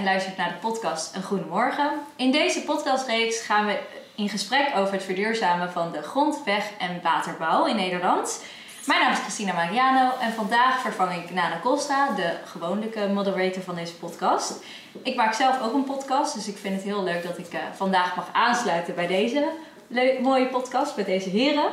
en luistert naar de podcast Een Goede Morgen. In deze podcastreeks gaan we in gesprek over het verduurzamen van de grond, weg en waterbouw in Nederland. Mijn naam is Christina Mariano en vandaag vervang ik Nana Costa, de gewone moderator van deze podcast. Ik maak zelf ook een podcast, dus ik vind het heel leuk dat ik uh, vandaag mag aansluiten bij deze mooie podcast, bij deze heren.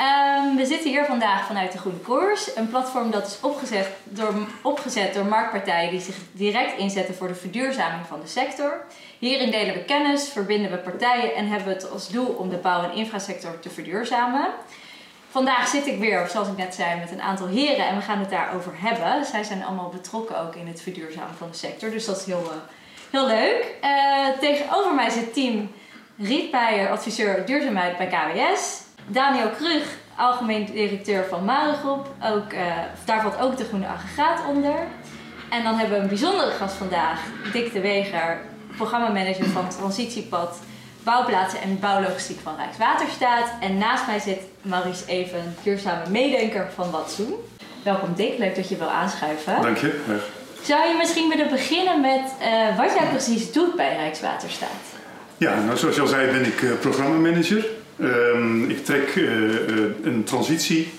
Um, we zitten hier vandaag vanuit de Groene Koers, een platform dat is opgezet door, opgezet door marktpartijen die zich direct inzetten voor de verduurzaming van de sector. Hierin delen we kennis, verbinden we partijen en hebben we het als doel om de bouw- en infrasector te verduurzamen. Vandaag zit ik weer, zoals ik net zei, met een aantal heren en we gaan het daarover hebben. Zij zijn allemaal betrokken ook in het verduurzamen van de sector, dus dat is heel, uh, heel leuk. Uh, tegenover mij zit team Riet Beijer, adviseur duurzaamheid bij KWS. Daniel Krug, algemeen directeur van Marengroep. Ook, uh, daar valt ook de groene aggregaat onder. En dan hebben we een bijzondere gast vandaag, Dick de Weger, programmamanager van Transitiepad, Bouwplaatsen en Bouwlogistiek van Rijkswaterstaat. En naast mij zit Maurice Even, duurzame meedenker van Watsoen. Welkom Dick, leuk dat je wil aanschuiven. Dank je. Zou je misschien willen beginnen met uh, wat jij precies doet bij Rijkswaterstaat? Ja, nou, zoals je al zei ben ik uh, programmamanager. Uh, ik trek uh, een transitie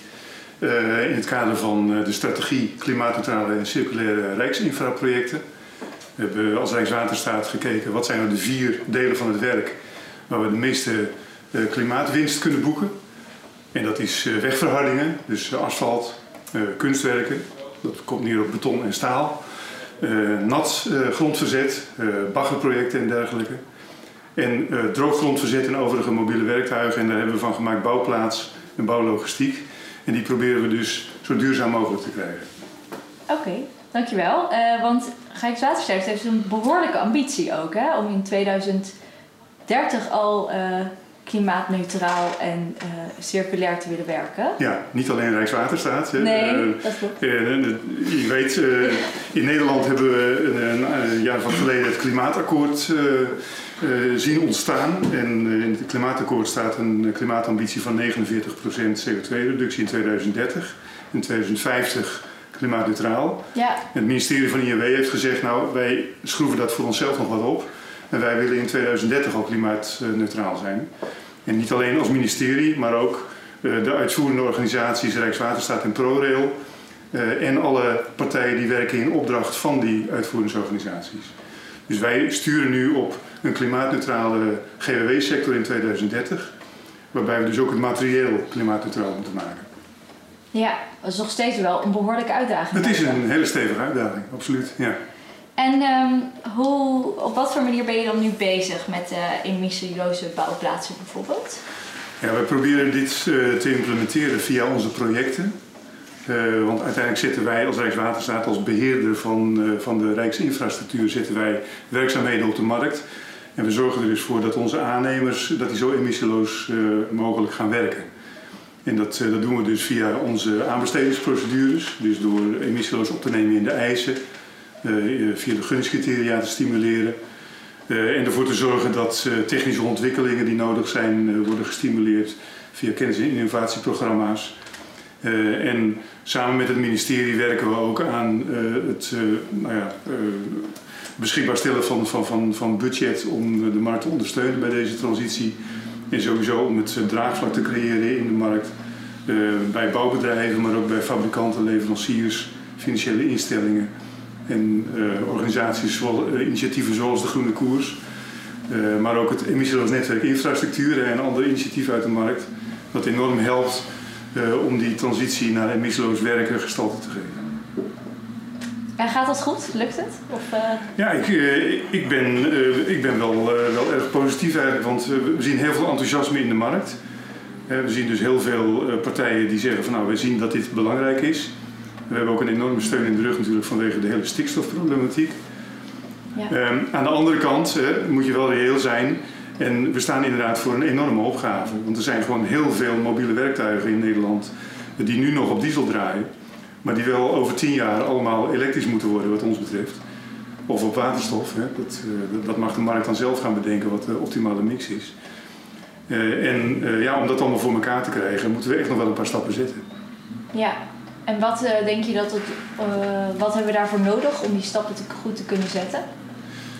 in het kader van de strategie klimaatneutrale en circulaire rijksinfraprojecten. We hebben als Rijkswaterstaat gekeken wat zijn nou de vier delen van het werk waar we de meeste klimaatwinst kunnen boeken. En dat is wegverhardingen, dus asfalt, kunstwerken, dat komt neer op beton en staal, nat grondverzet, baggerprojecten en dergelijke. En uh, drooggrondverzet en overige mobiele werktuigen. En daar hebben we van gemaakt bouwplaats en bouwlogistiek. En die proberen we dus zo duurzaam mogelijk te krijgen. Oké, okay, dankjewel. Uh, want Rijkswaterstaat heeft een behoorlijke ambitie ook hè, om in 2030 al uh, klimaatneutraal en circulair te willen werken. Ja, niet alleen Rijkswaterstaat. Nee, uh, dat klopt. Je weet, in Nederland hebben we een, een jaar van geleden het klimaatakkoord zien ontstaan. En in het klimaatakkoord staat een klimaatambitie van 49% CO2-reductie in 2030. In 2050 klimaatneutraal. Ja. Het ministerie van INW heeft gezegd, nou wij schroeven dat voor onszelf nog wat op. En wij willen in 2030 al klimaatneutraal zijn. En niet alleen als ministerie, maar ook de uitvoerende organisaties Rijkswaterstaat en ProRail. en alle partijen die werken in opdracht van die uitvoeringsorganisaties. Dus wij sturen nu op een klimaatneutrale GWW-sector in 2030. Waarbij we dus ook het materieel klimaatneutraal moeten maken. Ja, dat is nog steeds wel een behoorlijke uitdaging. Het is een hele stevige uitdaging, absoluut. Ja. En um, hoe, op wat voor manier ben je dan nu bezig met uh, emissieloze bouwplaatsen bijvoorbeeld? Ja, wij proberen dit uh, te implementeren via onze projecten. Uh, want uiteindelijk zitten wij als Rijkswaterstaat, als beheerder van, van de Rijksinfrastructuur, zetten wij werkzaamheden op de markt. En we zorgen er dus voor dat onze aannemers dat die zo emissieloos mogelijk gaan werken. En dat, dat doen we dus via onze aanbestedingsprocedures. Dus door emissieloos op te nemen in de eisen, uh, via de gunstcriteria te stimuleren. En ervoor te zorgen dat technische ontwikkelingen die nodig zijn worden gestimuleerd via kennis- en innovatieprogramma's. en samen met het ministerie werken we ook aan het nou ja, beschikbaar stellen van, van, van, van budget om de markt te ondersteunen bij deze transitie. En sowieso om het draagvlak te creëren in de markt. bij bouwbedrijven, maar ook bij fabrikanten, leveranciers, financiële instellingen en uh, organisaties, zoals, initiatieven zoals de Groene Koers, maar ook het emissieloos netwerk infrastructuren en andere initiatieven uit de markt, wat enorm helpt om die transitie naar emissieloos werken gestalte te geven. En gaat dat goed? Lukt het? Of, Ja, ik, ik, ben, ik ben wel, wel erg positief eigenlijk, want we zien heel veel enthousiasme in de markt. we zien dus heel veel partijen die zeggen van nou, we zien dat dit belangrijk is. We hebben ook een enorme steun in de rug natuurlijk vanwege de hele stikstofproblematiek. Ja. Um, aan de andere kant moet je wel reëel zijn. En we staan inderdaad voor een enorme opgave. Want er zijn gewoon heel veel mobiele werktuigen in Nederland die nu nog op diesel draaien. Maar die wel over tien jaar allemaal elektrisch moeten worden wat ons betreft. Of op waterstof. Hè. Dat, uh, dat mag de markt dan zelf gaan bedenken wat de optimale mix is. Uh, en uh, ja, om dat allemaal voor elkaar te krijgen moeten we echt nog wel een paar stappen zetten. Ja, En wat denk je dat het, wat hebben we daarvoor nodig om die stappen te, goed te kunnen zetten?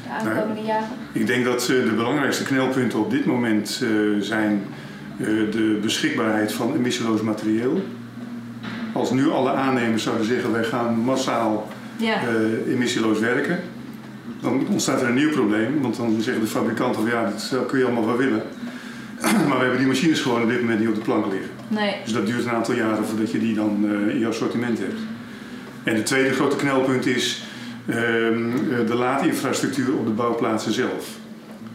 De aankomende nou, jaren? Ik denk dat de belangrijkste knelpunten op dit moment zijn de beschikbaarheid van emissieloos materieel. Als nu alle aannemers zouden zeggen wij gaan massaal ja. emissieloos werken, dan ontstaat er een nieuw probleem. Want dan zeggen de fabrikanten van ja, dat kun je allemaal wel willen. maar we hebben die machines gewoon op dit moment niet op de plank liggen. Nee. Dus dat duurt een aantal jaren voordat je die dan uh, in jouw assortiment hebt. En de tweede grote knelpunt is uh, de laadinfrastructuur op de bouwplaatsen zelf.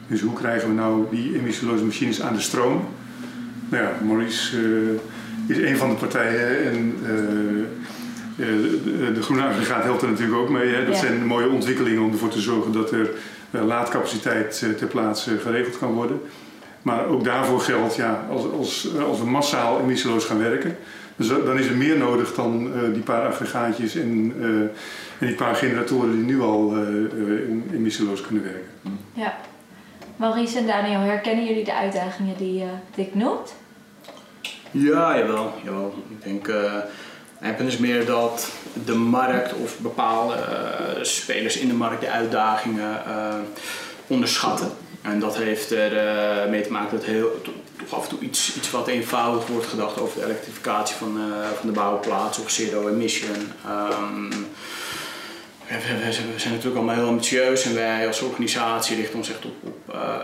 Dus hoe krijgen we nou die emissieloze machines aan de stroom? Nou ja, Maurice is een van de partijen en de, de Groene Aggregaat helpt er natuurlijk ook mee. Hè? Dat zijn mooie ontwikkelingen om ervoor te zorgen dat er laadcapaciteit ter plaatse geregeld kan worden. Maar ook daarvoor geldt, ja, als, als, als we massaal emissieloos gaan werken, dus dan is er meer nodig dan uh, die paar aggregaatjes en, uh, en, die paar generatoren die nu al uh, emissieloos kunnen werken. Ja. Maurice en Daniel, herkennen jullie de uitdagingen die Dick noemt? Ja, jawel. Ik denk, het is meer dat de markt of bepaalde spelers in de markt de uitdagingen onderschatten. En dat heeft er uh, mee te maken dat heel, toch af en toe iets, iets wat eenvoudig wordt gedacht over de elektrificatie van, uh, van de bouwplaats of zero emission. Um, we, zijn natuurlijk allemaal heel ambitieus en wij als organisatie richten ons echt op. op uh,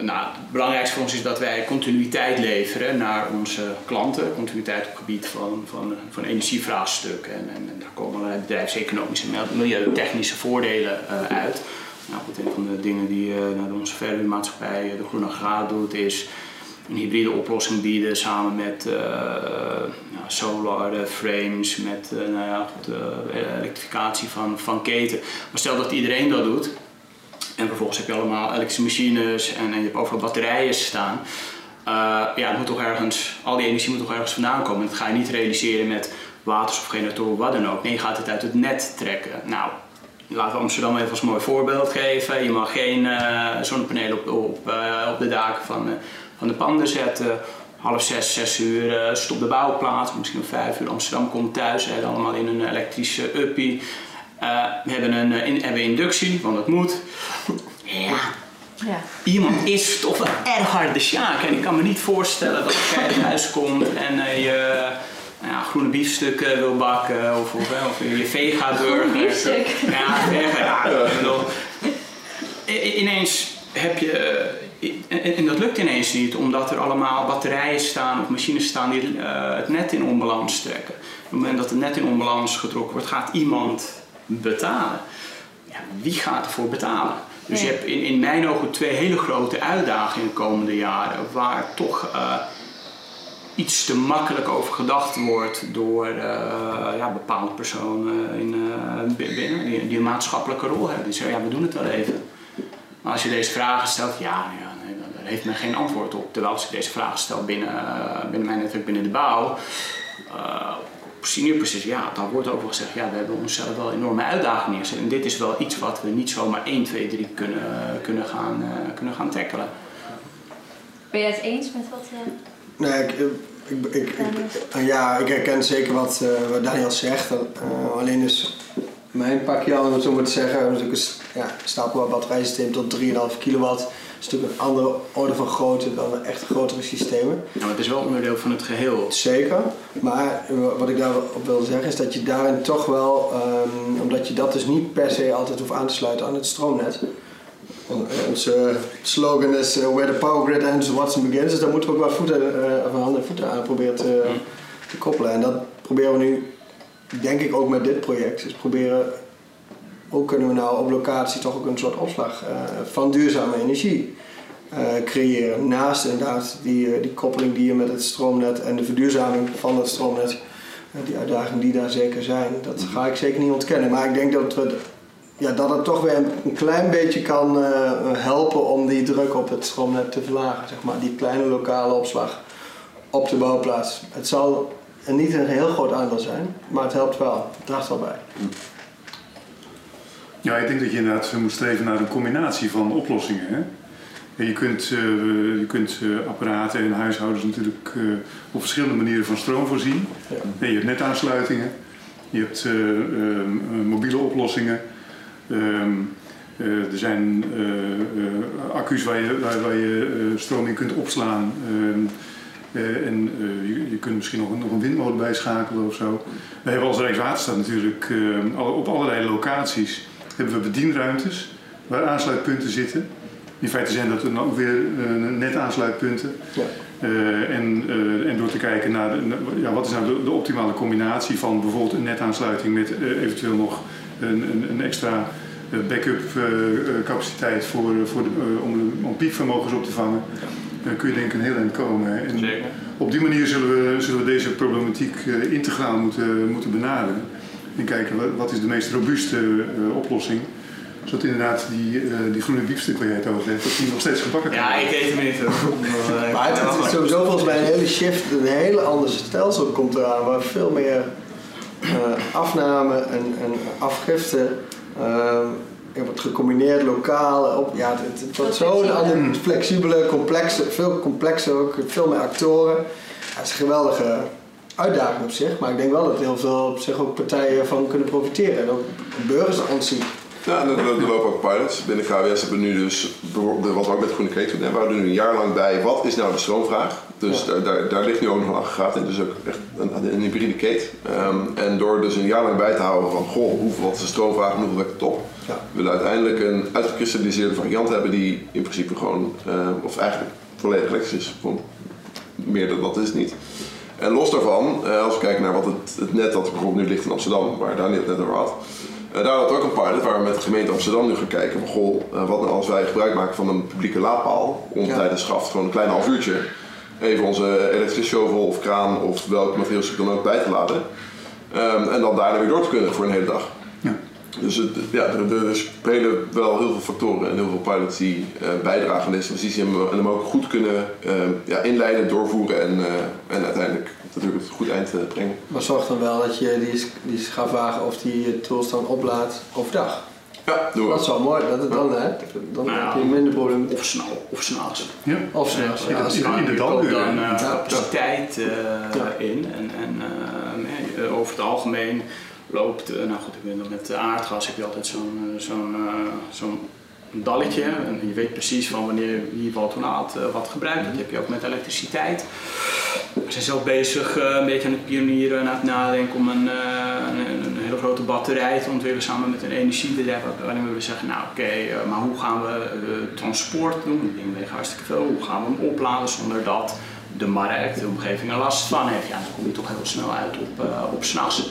nou, het belangrijkste voor ons is dat wij continuïteit leveren naar onze klanten. Continuïteit op het gebied van, van, van energievraagstuk. En, en, daar komen allerlei bedrijfseconomische en milieutechnische voordelen uit. Nou een van de dingen die uh, onze verhuurmaatschappij, de Groene Graad, doet, is een hybride oplossing bieden samen met uh, solar uh, frames, met nou ja, goed, elektrificatie van, van keten. Maar stel dat iedereen dat doet en vervolgens heb je allemaal elektrische machines en, en je hebt overal batterijen staan. ja, moet toch ergens, al die energie moet toch ergens vandaan komen. Dat ga je niet realiseren met waters of generatoren, wat dan ook. Nee, je gaat het uit het net trekken. Nou, laten we Amsterdam even als mooi voorbeeld geven. Je mag geen zonnepanelen op, op, op de daken van, van de panden zetten. Half zes, zes uur stop de bouwplaats, misschien om vijf uur. Amsterdam komt thuis, hè, allemaal in een elektrische uppie. we hebben een in, hebben inductie, want dat moet. Ja. Ja. Iemand is toch wel erg hard de sjaak. En ik kan me niet voorstellen dat je uit huis komt en je nou ja, groene biefstukken wil bakken of, of, of je vega burger. biefstuk? Ja, vega. Ja, ineens heb je, en dat lukt ineens niet omdat er allemaal batterijen staan of machines staan die uh, het net in onbalans trekken. Op het moment dat het net in onbalans getrokken wordt, gaat iemand betalen. Ja, wie gaat ervoor betalen? Dus je hebt in, in mijn ogen twee hele grote uitdagingen de komende jaren, waar toch uh, iets te makkelijk over gedacht wordt door uh, ja, bepaalde personen in, binnen die, die, een maatschappelijke rol hebben. Die zeggen, ja, we doen het wel even. Maar als je deze vragen stelt, ja, heeft men geen antwoord op. Terwijl als ik deze vragen stel binnen, uh, binnen mijn netwerk, binnen de bouw, op senior positie, ja, dan wordt over gezegd, ja, we hebben onszelf wel enorme uitdagingen neergezet. En dit is wel iets wat we niet zomaar 1, 2, 3 kunnen, kunnen, gaan, kunnen gaan tackelen. Ben je het eens met wat... Nee, ik, ik, ik, ik, ja, ik herken zeker wat, uh, wat Daniel zegt. Uh, alleen is mijn pakje om het zo maar te zeggen, natuurlijk een ja, stapelbaar batterijsysteem tot 3,5 kilowatt. Is natuurlijk een andere orde van grootte dan echt grotere systemen. Ja, maar het is wel onderdeel van het geheel. Zeker, maar wat ik daarop wil zeggen is dat je daarin toch wel, um, omdat je dat dus niet per se altijd hoeft aan te sluiten aan het stroomnet. Onze slogan is uh, where the power grid ends, Watson begins. Dus daar moeten we ook wel voeten, uh, handen en voeten aan proberen te, te, koppelen. En dat proberen we nu, denk ik, ook met dit project. Dus proberen, hoe kunnen we nou op locatie toch ook een soort opslag uh, van duurzame energie creëren. Naast inderdaad die, die koppeling die je met het stroomnet en de verduurzaming van het stroomnet, die uitdagingen die daar zeker zijn, dat ga ik zeker niet ontkennen. Maar ik denk dat we ja, dat het toch weer een klein beetje kan uh, helpen om die druk op het stroomnet te verlagen. Zeg maar. Die kleine lokale opslag op de bouwplaats. Het zal niet een heel groot aandeel zijn, maar het helpt wel. Het draagt wel bij. Ja, ik denk dat je inderdaad moet streven naar een combinatie van oplossingen. Hè? En je kunt, eh, je kunt eh, apparaten en huishoudens natuurlijk eh, op verschillende manieren van stroom voorzien. Ja. En je hebt netaansluitingen, je hebt eh, ehm, eh, mobiele oplossingen. Ehm, eh, er zijn eh, eh, accu's waar je, waar, waar je eh, stroom in kunt opslaan. Ehm, eh, en eh, je, je kunt misschien nog, een- nog een windmolen bijschakelen of zo. We hebben als Rijkswaterstaat natuurlijk eh, op allerlei locaties hebben we bedienruimtes waar aansluitpunten zitten. In feite zijn dat dan ook weer eh, net aansluitpunten. Ja. Eh, en, eh, en door te kijken naar de- ja, wat is nou de, de optimale combinatie van bijvoorbeeld een netaansluiting met eventueel nog een, een, een extra backup capaciteit voor, voor de, om, om piekvermogens op te vangen. Dan kun je denk ik een heel eind komen. En Zeker. op die manier zullen we, zullen we deze problematiek eh, integraal moeten, moeten benaderen. En kijken wat, is de meest robuuste eh, oplossing. Zodat inderdaad die, eh, die groene biefstuk waar jij het over hebt, dat die nog steeds gebakken kan Ja, ik eet hem niet. hoor. Maar het, het is sowieso volgens mij een hele shift, een hele ander stelsel komt eraan, waar veel meer eh, afname en, en afgifte ehm, er wordt gecombineerd lokaal. Op, ja, het, het wordt zo'n ander, flexibele, complexe, veel complexer ook, veel meer actoren. Ja, het is een geweldige uitdaging op zich, maar ik denk wel dat heel veel op zich ook partijen van kunnen profiteren en ook burgers ontzien. Ja, en er lopen ook pilots. Binnen KWS hebben we nu dus, wat we ook met Groene Kreet doen, we houden nu een jaar lang bij wat is nou de stroomvraag. Dus Ja. daar, daar, daar ligt nu ook nog een aggregaat in, dus ook echt een, een hybride kate. Ehm, en door dus een jaar lang bij te houden van, goh, hoeveel, wat is de stroomvraag en hoeveel werkt het op, Ja. we willen uiteindelijk een uitgekristalliseerde variant hebben die in principe gewoon, eh, of eigenlijk volledig elektrisch is. Meer dan dat is het niet. En los daarvan, eh, als we kijken naar wat het, het net dat er bijvoorbeeld nu ligt in Amsterdam, waar Daniel het net over had. eh, daar had ook een pilot waar we met de gemeente Amsterdam nu gaan kijken van goh, eh, wat nou als wij gebruik maken van een publieke laadpaal om Ja. tijdens schaft gewoon een klein half uurtje even onze elektrische shovel of kraan of welk materiaalstuk dan ook bij te laden. Ehm, en dan daarna weer door te kunnen voor een hele dag. Dus het, ja, er, spelen wel heel veel factoren en heel veel pilots die eh, bijdragen aan deze transitie en, hem ook goed kunnen eh, ja, inleiden, doorvoeren en, eh, en uiteindelijk natuurlijk het goed eind eh, brengen. Maar zorg dan wel dat je die, die schafwagen of die tools dan oplaadt overdag. Ja, doen we. Dat is wel mooi, dat het dan, hè, dan Nou heb je minder problemen. Of snel, of s'nachts. Ja. Of s'nachts, Ja, ja. Er in de ook dan eh, Ja. capaciteit eh, Ja. in. En, en over het algemeen loopt, eh, nou goed, ik nog met aardgas heb je altijd zo'n eh, zo'n eh, zo'n dalletje. En je weet precies van wanneer wie wat eh, wat gebruikt. Dat heb je ook met elektriciteit. We zijn zelf bezig eh, een beetje aan het pionieren en aan het nadenken om een, eh, een, een hele grote batterij te ontwikkelen samen met een energiebedrijf. Waarin we zeggen, nou oké, eh, maar hoe gaan we eh, transport doen? Die dingen wegen hartstikke veel. Hoe gaan we hem opladen zonder dat de markt, de omgeving er last van heeft? Ja, dan kom je toch heel snel uit op, eh op s'nachts.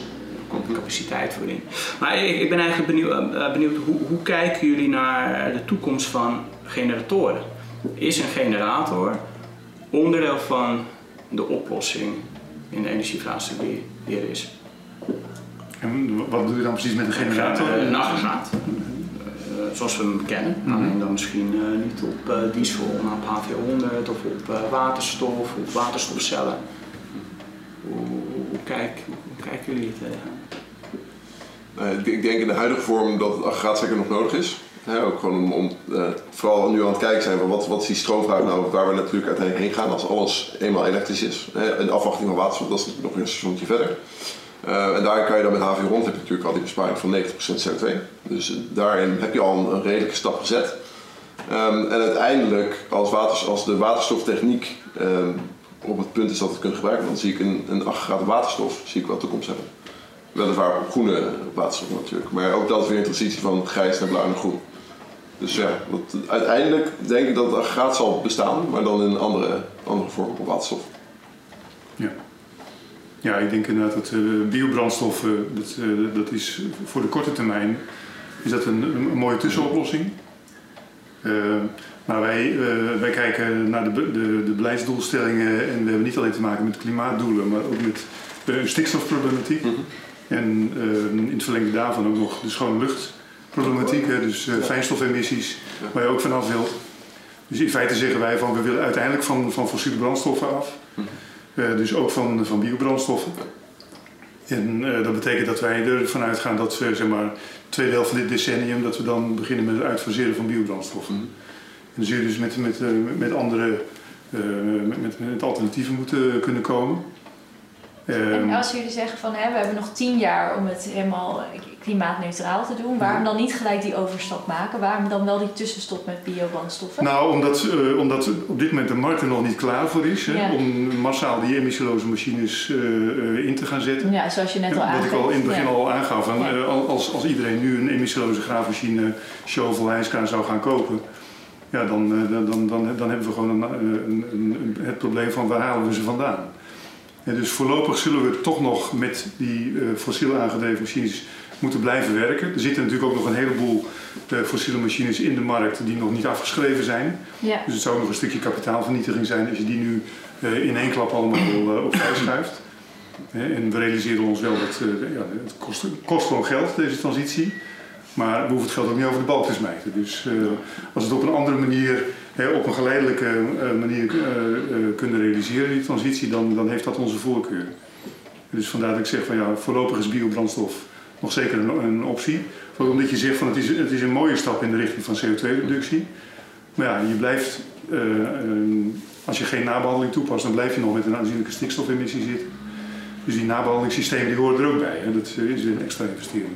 Capaciteit voor in. Maar ik, ik ben eigenlijk benieuwd, eh, benieuwd hoe, hoe kijken jullie naar de toekomst van generatoren? Is een generator onderdeel van de oplossing in de energievraagstuk die, die er is? En wat doe je dan precies met een generator? Eh, Een aggregaat. Eh, zoals we hem kennen. Mhm. Alleen dan misschien eh, niet op eh, diesel, maar op HV100 of op eh, waterstof of waterstofcellen. Hoe, hoe, hoe kijk, hoe kijken jullie tegen? Eh, ik- denk in de huidige vorm dat het aggregaat zeker nog nodig is. Ook gewoon om, om eh, vooral nu aan het kijken zijn van wat, wat is die stroomvraag nou, waar we natuurlijk uiteindelijk heen gaan als alles eenmaal elektrisch is. Hè, in afwachting van waterstof, dat is nog een stationtje verder. Eh, en daar kan je dan met HV rond heb je natuurlijk al die besparing van 90% CO2. Dus daarin heb je al een, een redelijke stap gezet. Ehm, en uiteindelijk, als, als de waterstoftechniek ehm, op het punt is dat het kunnen gebruiken, dan zie ik een, een aggregaat waterstof zie ik wel toekomst hebben. Weliswaar op groene waterstof natuurlijk, maar ook dat is weer een transitie van grijs naar blauw naar groen. Dus ja, dat, uiteindelijk denk ik dat het aggregaat zal bestaan, maar dan in een andere, andere vorm op waterstof. Ja. ja, ik denk inderdaad dat eh, biobrandstoffen, dat, eh, dat is voor de korte termijn is dat een, een mooie tussenoplossing. Eh, maar wij, eh, wij kijken naar de, de, de beleidsdoelstellingen en we hebben niet alleen te maken met klimaatdoelen, maar ook met eh, stikstofproblematiek. En eh, in het verlengde daarvan ook nog de schone luchtproblematiek, dus eh, fijnstofemissies, waar je ook vanaf wilt. Dus in feite zeggen wij van we willen uiteindelijk van, van fossiele brandstoffen af. Eh, dus ook van, van biobrandstoffen. En dat betekent dat wij ervan uitgaan dat we zeg maar tweede helft van dit decennium dat we dan beginnen met het uitfaseren van biobrandstoffen. dan zul je dus met, met, met andere met, met alternatieven moeten kunnen komen. En Ehm, als jullie zeggen van hè, we hebben nog tien jaar om het helemaal klimaatneutraal te doen, waarom dan niet gelijk die overstap maken? Waarom dan wel die tussenstop met biobrandstoffen? Nou, omdat, eh, omdat op dit moment de markt er nog niet klaar voor is hè, Ja. om massaal die emissieloze machines eh, eh, in te gaan zetten. Ja, zoals je net al Ja, Wat ik al in het begin Ja. al aangaf, Ja. als, als iedereen nu een emissieloze graafmachine, shovel, zou gaan kopen, ja, dan, dan, dan, dan, dan hebben we gewoon een, een, een- het probleem van waar halen we ze vandaan. En dus voorlopig zullen we toch nog met die eh, fossiel aangedreven machines moeten blijven werken. Er zitten natuurlijk ook nog een heleboel eh, fossiele machines in de markt die nog niet afgeschreven zijn. Ja. Dus het zou nog een stukje kapitaalvernietiging zijn als je die nu eh, in één klap allemaal uh, opzij schuift. En we realiseren ons wel dat ja, het kost, kost gewoon geld, deze transitie. Maar we hoeven het geld ook niet over de balk te smijten. Dus als het op een andere manier, op een geleidelijke eh, manier eh, eh, kunnen realiseren, die transitie, dan, dan heeft dat onze voorkeur. Dus vandaar dat ik zeg van ja, voorlopig is biobrandstof nog zeker een, een optie. Vooral omdat je zegt van het is, het is een mooie stap in de richting van CO2-reductie. Maar ja, je blijft, eh, eh, als je geen nabehandeling toepast, dan blijf je nog met een aanzienlijke stikstofemissie zitten. Dus die nabehandelingssystemen die horen er ook bij. Dat is een extra investering.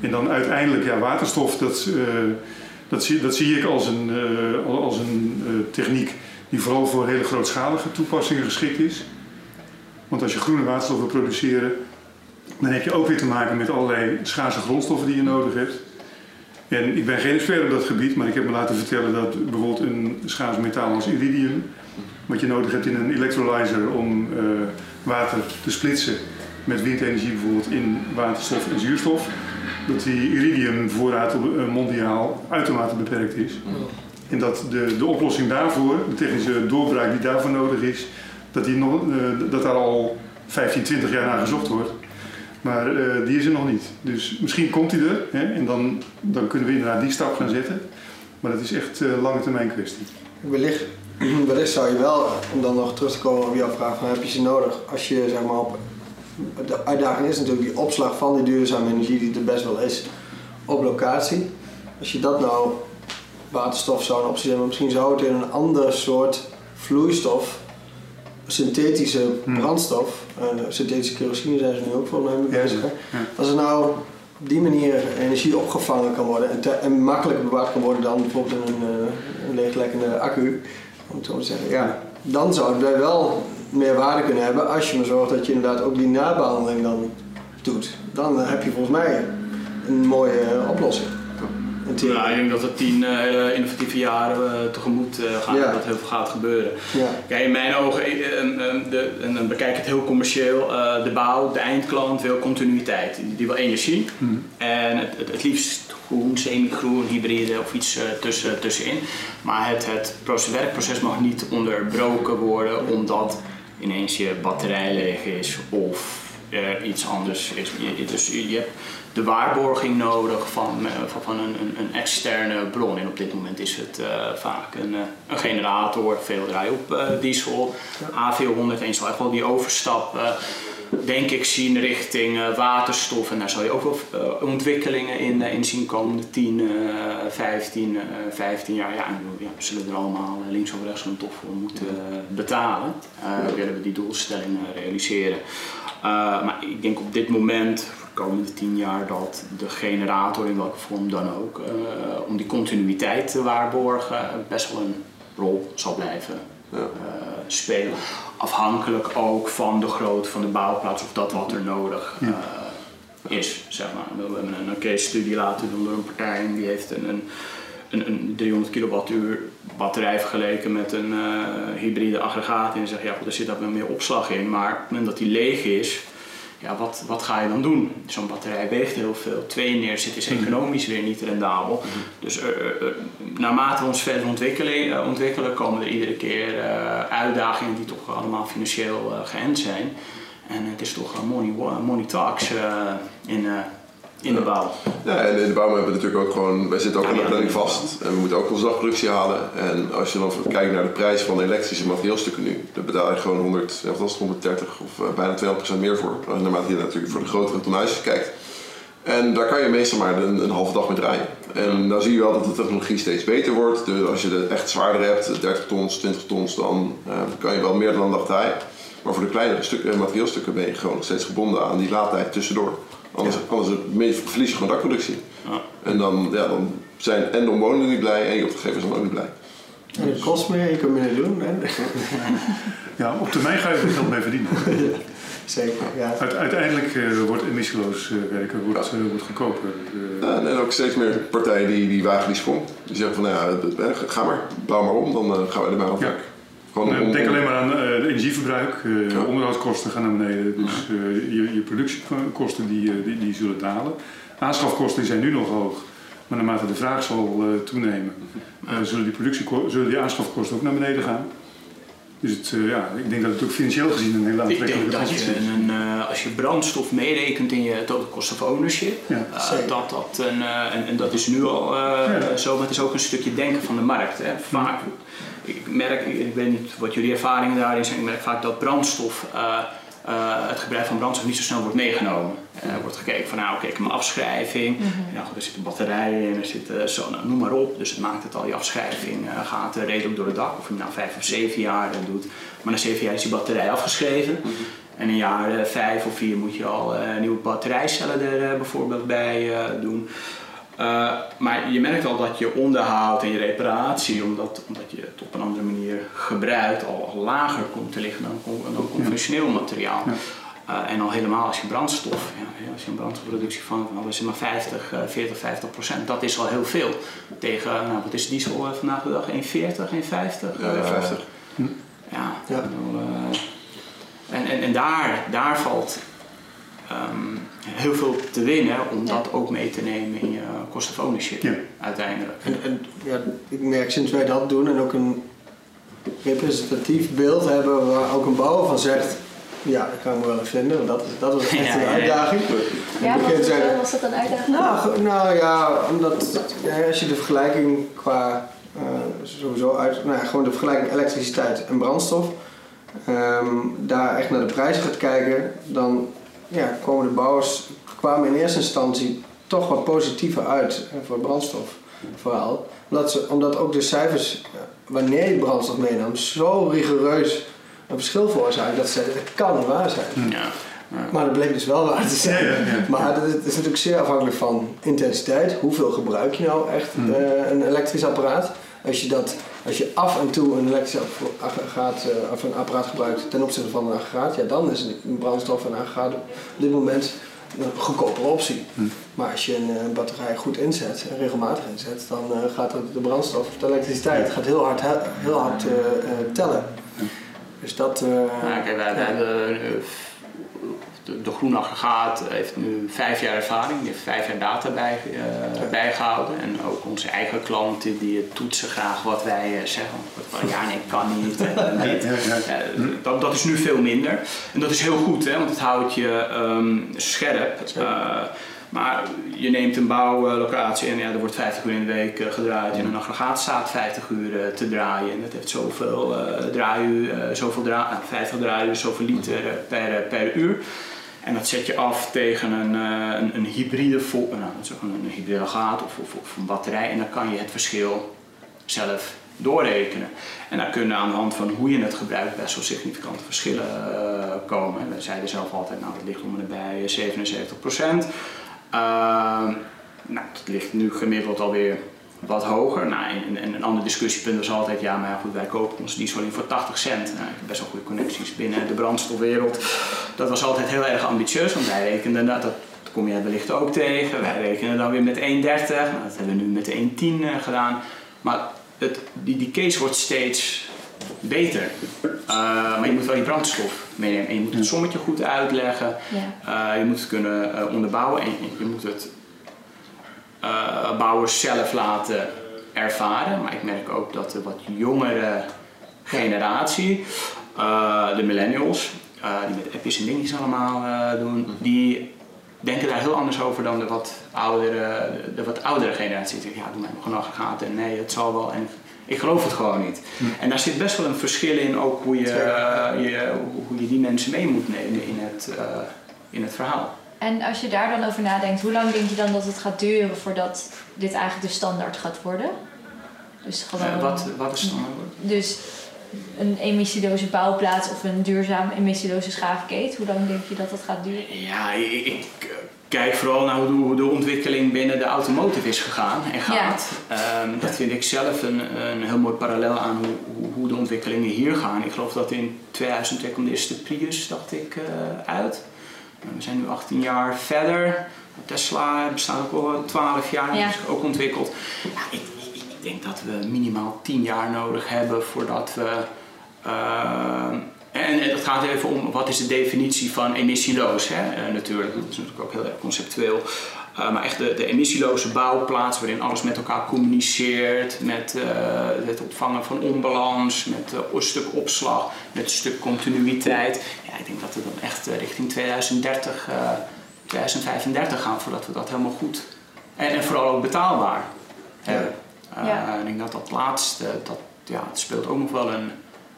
En dan uiteindelijk, ja, waterstof, dat, dat, zie, dat zie ik als een, eh, als een eh, techniek die vooral voor hele grootschalige toepassingen geschikt is. Want als je groene waterstof wil produceren, dan heb je ook weer te maken met allerlei schaarse grondstoffen die je nodig hebt. En ik ben geen expert op dat gebied, maar ik heb me laten vertellen dat bijvoorbeeld een schaars metaal als iridium, wat je nodig hebt in een electrolyzer om eh, water te splitsen met windenergie bijvoorbeeld in waterstof en zuurstof, dat die iridiumvoorraad op- eh, mondiaal uitermate beperkt is. En dat de, de oplossing daarvoor, de technische doorbraak die daarvoor nodig is, dat, die nog, eh, dat daar al 15, 20 jaar naar gezocht wordt. Maar eh, die is er nog niet. Dus misschien komt die er hè, en dan, dan kunnen we inderdaad die stap gaan zetten. Maar dat is echt eh lange termijn kwestie. Wellicht, wellicht zou je wel, om dan nog terug te komen op jouw vraag, van heb je ze nodig als je zeg maar op. De uitdaging is natuurlijk die opslag van die duurzame energie die er best wel is op locatie. Als je dat nou, waterstof zou een optie zijn, maar misschien zou het in een ander soort vloeistof, synthetische Hmm. brandstof, eh, synthetische kerosine zijn ze nu ook volgens mij mee bezig. ja. Als er nou op die manier energie opgevangen kan worden en, te- en makkelijker bewaard kan worden dan bijvoorbeeld in een, eh, een leeglekkende accu, om het zo te zeggen, ja, dan zou het bij wel meer waarde kunnen hebben als je maar zorgt dat je inderdaad ook die nabehandeling dan doet. Dan eh, heb je volgens mij een mooie eh, oplossing. Ja, ik denk dat er tien eh, hele innovatieve jaren eh, tegemoet eh, gaan Ja. dat heel veel gaat gebeuren. Ja. Kijk, in mijn ogen, de, en dan bekijk ik het heel commercieel, eh, de bouw, de eindklant wil continuïteit. Die, die wil energie en het, het, het liefst groen, semi-groen, hybride of iets eh, tussen, tussenin. Maar het, het proces, werkproces mag niet onderbroken worden omdat ineens je batterij leeg is of er iets anders is. Je, dus je hebt de waarborging nodig van, eh, van, van een, een, een externe bron. En op dit moment is het eh, vaak een, eh, een generator, veel draai op eh, diesel, A400. En je zal echt wel die overstap, eh, denk ik, zien richting eh, waterstof. En daar zal je ook wel eh, ontwikkelingen in, eh, in zien komen de 10, eh 15, eh 15 jaar. Ja, en we zullen er allemaal links of rechts een toch voor moeten betalen. Eh, willen we die doelstelling eh, realiseren. Uh, maar ik denk op dit moment, de komende tien jaar, dat de generator in welke vorm dan ook, uh, om die continuïteit te waarborgen, best wel een rol zal blijven Ja. uh, spelen. Afhankelijk ook van de grootte van de bouwplaats of dat wat er nodig uh, is. Zeg maar. We hebben een case studie laten doen door een partij en die heeft een, een een, een 300 kilowattuur batterij vergeleken met een uh, hybride aggregaat. En dan zeg je, ja goed, er zit daar wel meer opslag in. Maar op het moment dat die leeg is, ja, wat, wat ga je dan doen? Zo'n batterij weegt heel veel. Twee neerzit is economisch weer niet rendabel. Dus uh, uh, naarmate we ons verder ontwikkelen, ontwikkelen komen er iedere keer uitdagingen die toch allemaal financieel geënt zijn. En het is toch money, money talks in in de bouw. Ja, en in de bouw hebben we natuurlijk ook gewoon, wij zitten ook aan de planning vast en we moeten ook onze dagproductie halen. En als je dan kijkt naar de prijs van elektrische materiaalstukken nu, dan betaal je gewoon 100, ja, wat was het, 130 of uh, bijna 200% meer voor. Naarmate je natuurlijk voor de grotere tonnages kijkt. En daar kan je meestal maar een, een halve dag mee draaien. En dan zie je wel dat de technologie steeds beter wordt. Dus als je het echt zwaarder hebt, 30 tons, 20 tons, dan eh, kan je wel meer dan een dag draaien. Maar voor de kleinere stukken, eh, materieelstukken ben je gewoon nog steeds gebonden aan die laadtijd tussendoor. Anders, anders verlies je gewoon dakproductie. Ja. En dan, ja, dan zijn en de omwonenden niet blij en je opdrachtgevers zijn ook niet blij. En het kost meer, je kunt minder doen. Hè? Ja, op termijn ga je er geld mee verdienen. Zeker, ja. Uit- uiteindelijk eh, wordt emissieloos eh, werken wordt, eh, wordt goedkoper. Eh, Ja, en ook steeds meer partijen die, die wagen die sprong. Die zeggen van, nou ja, ga maar, bouw maar om, dan eh, gaan wij er maar Ja. werk. Gewoon om- denk alleen maar aan eh, het energieverbruik, eh, Ja. onderhoudskosten gaan naar beneden, dus eh, je, je productiekosten die, die, die zullen dalen. Aanschafkosten die zijn nu nog hoog, maar naarmate de vraag zal eh, toenemen, zullen, die productieko- zullen die aanschafkosten ook naar beneden gaan. Dus het, eh, ja, ik denk dat het ook financieel gezien een hele Ik denk aantrekkelijke je, is. een, eh, als je brandstof meerekent in je total cost of ownership, Ja. dat dat een, eh, en, en dat is nu al eh, Ja. zo, maar het is ook een stukje denken van de markt. Hè. Vaak, ik merk, ik, weet niet wat jullie ervaringen daarin zijn, ik merk vaak dat brandstof, eh, eh, het gebruik van brandstof niet zo snel wordt meegenomen. Eh, Er wordt gekeken van, nou oké, ik heb mijn afschrijving, ja, goed, er zit een batterij in, er zit zo, nou, noem maar op. Dus het maakt het al, die afschrijving gaat redelijk door het dak. Of je nou vijf of zeven jaar doet. Maar na zeven jaar is die batterij afgeschreven. En een jaar vijf of vier moet je al nieuwe batterijcellen er bijvoorbeeld bij doen. Eh, maar je merkt al dat je onderhoud en je reparatie, omdat, omdat je het op een andere manier gebruikt, al, al lager komt te liggen dan, dan conventioneel materiaal. Ja. Eh, en al helemaal als je brandstof, ja, als je een brandstofproductie van, van is maar 50, eh, 40, 50 procent, dat is al heel veel. Tegen, nou, wat is diesel eh, vandaag de dag? 1,40, 1,50? Ja, Eh, 50. ja, Ja. en, en, en daar, daar valt ehm, heel veel te winnen om Ja. dat ook mee te nemen in je cost of ownership Ja. uiteindelijk. En, en ja, ik merk sinds wij dat doen en ook een representatief beeld hebben waar ook een bouwer van zegt, ja, dat kan ik me wel even vinden, want dat, is, dat was echt Ja, een ja, ja. uitdaging. Ja, was, dat, was dat een uitdaging? Nou, nou ja, omdat ja, als je de vergelijking qua eh, sowieso uit, nou ja, gewoon de vergelijking elektriciteit en brandstof, ehm, daar echt naar de prijzen gaat kijken, dan ja, komen de bouwers kwamen in eerste instantie toch wat positiever uit voor het brandstofverhaal. Omdat, ze, omdat ook de cijfers, eh, wanneer je brandstof meenam, zo rigoureus een verschil veroorzaken dat ze zeiden, dat kan niet waar zijn. Ja. Ja. Maar dat bleek dus wel waar te zijn. Ja, ja, ja. Maar het is natuurlijk zeer afhankelijk van intensiteit. Hoeveel gebruik je nou echt Hmm. eh, een elektrisch apparaat? Als je, dat, als je af en toe een elektrisch aggregaat, eh, of een apparaat gebruikt ten opzichte van een aggregaat, ja, dan is een brandstof en een aggregaat op dit moment een goedkopere optie. Hmm. Maar als je een eh, batterij goed inzet en regelmatig inzet, dan eh, gaat het- de brandstof, de elektriciteit, gaat heel hard, he- heel hard eh, eh, tellen. Dus dat. eh, Nou, kijk, wij, wij hebben, eh, de, groene aggregaat heeft nu vijf jaar ervaring, die heeft vijf jaar data bij, eh, bijgehouden. En ook onze eigen klanten die toetsen graag wat wij eh, zeggen. Van, ja, nee, kan niet. En dit. Ja. Ja, dat, dat is nu veel minder. En dat is heel goed, hè, want het houdt je ehm, scherp. Eh, maar je neemt een bouwlocatie en ja, er wordt 50 uur in de week eh, gedraaid. En een aggregaat staat 50 uur eh, te draaien. En dat heeft zoveel draaiuur, zoveel dra uh, 50 draaiuur, zoveel liter per, per uur. En dat zet je af tegen een, uh, een, een hybride vol, nou, is ook een, hybride aggregaat of, of, een batterij. En dan kan je het verschil zelf doorrekenen. En daar kunnen aan de hand van hoe je het gebruikt best wel significante verschillen uh, komen. En we zeiden zelf altijd, nou dat ligt om en bij 77 procent. Uh, nou, dat ligt nu gemiddeld alweer wat hoger. Nou, en, en, een ander discussiepunt was altijd, ja, maar goed, wij kopen onze diesel in voor 80 cent. Nou, ik heb best wel goede connecties binnen de brandstofwereld. Dat was altijd heel erg ambitieus, want wij rekenden dat, dat kom je wellicht ook tegen. Wij rekenen dan weer met 1,30. Nou, dat hebben we nu met 1,10 uh, gedaan. Maar het, die, die case wordt steeds beter. Uh, maar je moet wel die brandstof meenemen. En je moet het sommetje goed uitleggen. Ja. Uh, je moet het kunnen uh, onderbouwen en je moet het uh, bouwers zelf laten ervaren. Maar ik merk ook dat de wat jongere generatie, uh, de millennials, die met appjes en dingetjes allemaal doen, die denken daar heel anders over dan de wat oudere, de wat oudere generatie. Die ja, doe mij nog een aggregaat en nee, het zal wel. En ik geloof het gewoon niet. Hm. En daar zit best wel een verschil in, ook hoe je, je, hoe je die mensen mee moet nemen in het, uh, in het verhaal. En als je daar dan over nadenkt, hoe lang denk je dan dat het gaat duren voordat dit eigenlijk de standaard gaat worden? Dus gewoon. Eh, wat, wat is standaard wordt? Dus een emissieloze bouwplaats of een duurzaam emissieloze schaafkeet. Hoe lang denk je dat dat gaat duren? Ja, ik, ik kijk vooral naar hoe de, de ontwikkeling binnen de automotive is gegaan en gaat. Ehm, dat vind ik zelf een, een heel mooi parallel aan hoe, hoe, de ontwikkelingen hier gaan. Ik geloof dat in 2002 kwam de eerste Prius, dacht ik, eh, uit. We zijn nu 18 jaar verder. Tesla bestaat ook al 12 jaar, Ja. is ook ontwikkeld. Ja, ik, ik, ik denk dat we minimaal 10 jaar nodig hebben voordat we. eh, en, en het gaat even om wat is de definitie van emissieloos, hè? Eh, natuurlijk. Dat is natuurlijk ook heel erg conceptueel. Eh, maar echt de, de emissieloze bouwplaats waarin alles met elkaar communiceert, met het opvangen van onbalans, met een stuk opslag, met een stuk continuïteit. Ik denk dat we dan echt eh, richting 2030, eh 2035 gaan voordat we dat helemaal goed en, en vooral ook betaalbaar hebben. Eh, Ja. Ik denk dat dat laatste, dat, ja, het speelt ook nog wel een,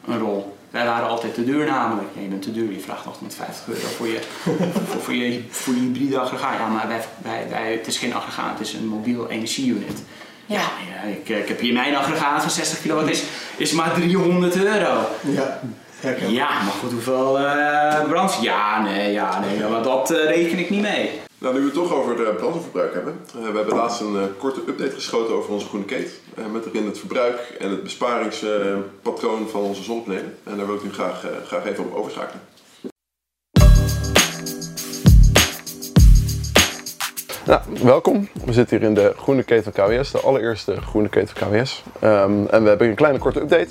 een rol. Wij waren altijd te duur namelijk. Ja, je bent te duur, je vraagt 850 euro voor je, voor, voor je, voor je hybride aggregaat. Ja, maar wij, wij, wij, het is geen aggregaat, het is een mobiel energieunit. Ja, ja ik, ik heb hier mijn aggregaat van 60 kilowatt, is, is maar 300 euro. Ja, Ja, maar goed, hoeveel eh brand? Ja, nee, ja, nee, maar dat eh, reken ik niet mee. Nou, nu we het toch over de brandstofverbruik hebben. eh, we hebben laatst een eh, korte update geschoten over onze groene keet. eh, met erin het verbruik en het besparingspatroon van onze zonnepanelen. En daar wil ik nu graag, eh, graag even op overschakelen. Nou, welkom. We zitten hier in de groene keten van KWS, de allereerste groene keten van KWS. Ehm, en we hebben een kleine korte update.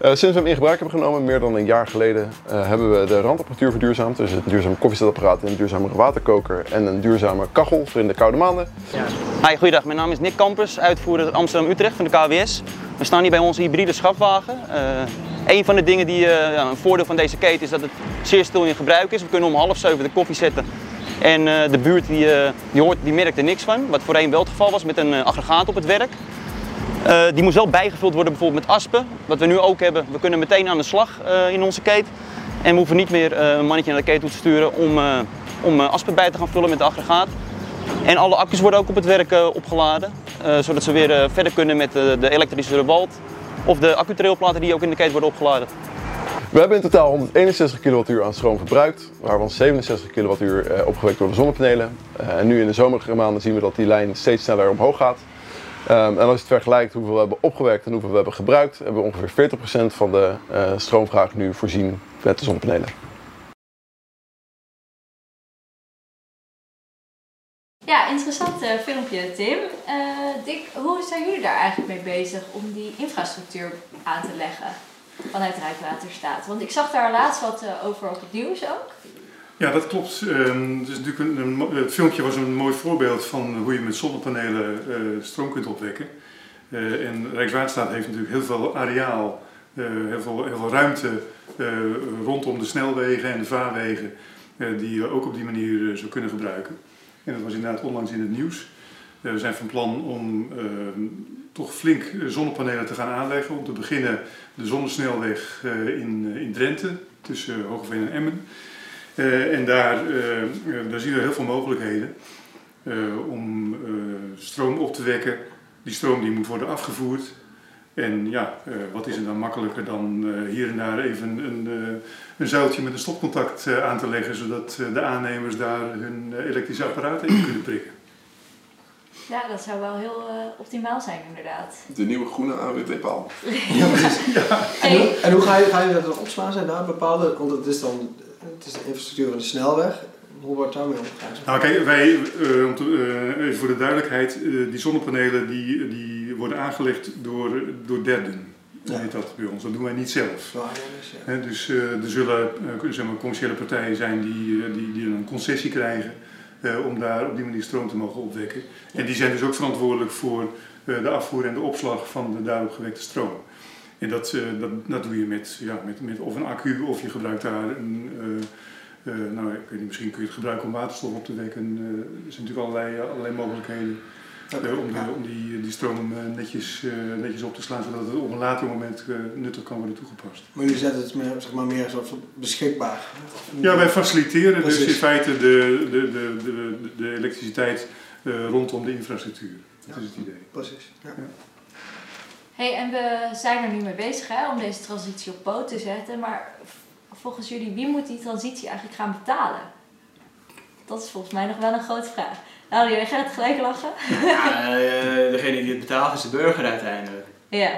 Eh, sinds we hem in gebruik hebben genomen, meer dan een jaar geleden, eh, hebben we de randapparatuur verduurzaamd. Dus een duurzaam koffiezetapparaat, een duurzame waterkoker en een duurzame kachel voor in de koude maanden. Hi, goeiedag. Mijn naam is Nick Kampers, uitvoerder Amsterdam-Utrecht van de KWS. We staan hier bij onze hybride schapwagen. Eh een van de dingen die, ja, een voordeel van deze keten is dat het zeer stil in gebruik is. We kunnen om half zeven de koffie zetten en de buurt die, die, hoort, die merkt er niks van. Wat voorheen wel het geval was met een aggregaat op het werk. Eh, die moest wel bijgevuld worden bijvoorbeeld met aspen. Wat we nu ook hebben, we kunnen meteen aan de slag eh, in onze keet. En we hoeven niet meer eh, een mannetje naar de keet toe te sturen om, om aspen bij te gaan vullen met de aggregaat. En alle accu's worden ook op het werk opgeladen, zodat ze weer verder kunnen met de elektrische revolt of de accutrailplaten die ook in de keten worden opgeladen. We hebben in totaal 161 kWh aan stroom verbruikt, waarvan 67 kWh opgewekt door de zonnepanelen. En nu in de zomermaanden zien we dat die lijn steeds sneller omhoog gaat. Ehm, en als je het vergelijkt hoeveel we hebben opgewekt en hoeveel we hebben gebruikt, hebben we ongeveer 40% van de eh, stroomvraag nu voorzien met de zonnepanelen. Ja, interessant eh, filmpje, Tim. Eh, Dick, hoe zijn jullie daar eigenlijk mee bezig om die infrastructuur aan te leggen vanuit Rijkswaterstaat? Want ik zag daar laatst wat over op het nieuws ook. Ja, dat klopt. Ehm, natuurlijk een, het filmpje was een mooi voorbeeld van hoe je met zonnepanelen eh, stroom kunt opwekken. Eh, en Rijkswaterstaat heeft natuurlijk heel veel areaal, eh, heel, veel, heel veel ruimte rondom de snelwegen en de vaarwegen, die je ook op die manier zou kunnen gebruiken. En dat was inderdaad onlangs in het nieuws. We zijn van plan om ehm, toch flink zonnepanelen te gaan aanleggen. Om te beginnen de zonnesnelweg in, in Drenthe, tussen Hogeveen en Emmen. Eh, en daar, eh, eh, daar zien we heel veel mogelijkheden eh, om eh, stroom op te wekken. Die stroom die moet worden afgevoerd. En ja, eh, wat is er dan makkelijker dan eh, hier en daar even een, eh, een zuiltje met een stopcontact eh, aan te leggen, zodat eh, de aannemers daar hun elektrische apparaten in kunnen prikken. Ja, dat zou wel heel optimaal zijn inderdaad. De nieuwe groene AWB-paal. Ja, precies. En, Hey, hoe, en hoe ga je, ga je dat dan opslaan? Zijn daar bepaalde, want het is dan het is de infrastructuur van de snelweg. Hoe wordt daarmee omgegaan? Nou kijk, wij, eh, om te, eh, even voor de duidelijkheid, eh, die zonnepanelen die, die worden aangelegd door, door derden. Ja. Heet dat bij ons, dat doen wij niet zelf. Dus, ja. Dus er zullen zeg maar, commerciële partijen zijn die, die, die een concessie krijgen om daar op die manier stroom te mogen opwekken. En die zijn dus ook verantwoordelijk voor de afvoer en de opslag van de daarop gewekte stroom. En dat, eh, dat, dat doe je met, ja, met, met of een accu of je gebruikt daar een. eh, eh, nou, ik weet niet, misschien kun je het gebruiken om waterstof op te wekken. Er zijn natuurlijk allerlei, allerlei mogelijkheden. om, de- om die, die stroom netjes, netjes op te slaan, zodat het op een later moment nuttig kan worden toegepast. Maar jullie zetten het meer, zeg maar, meer beschikbaar. Ja, wij faciliteren dus in feite de, de, de, de, de elektriciteit rondom de infrastructuur. Dat is het idee. Precies. Ja. Hey, en we zijn er nu mee bezig hè, om deze transitie op poot te zetten. Maar volgens jullie, wie moet die transitie eigenlijk gaan betalen? Dat is volgens mij nog wel een grote vraag. Nou, jij gaat gelijk lachen. Ja, eh, degene die het betaalt is de burger uiteindelijk. Ja,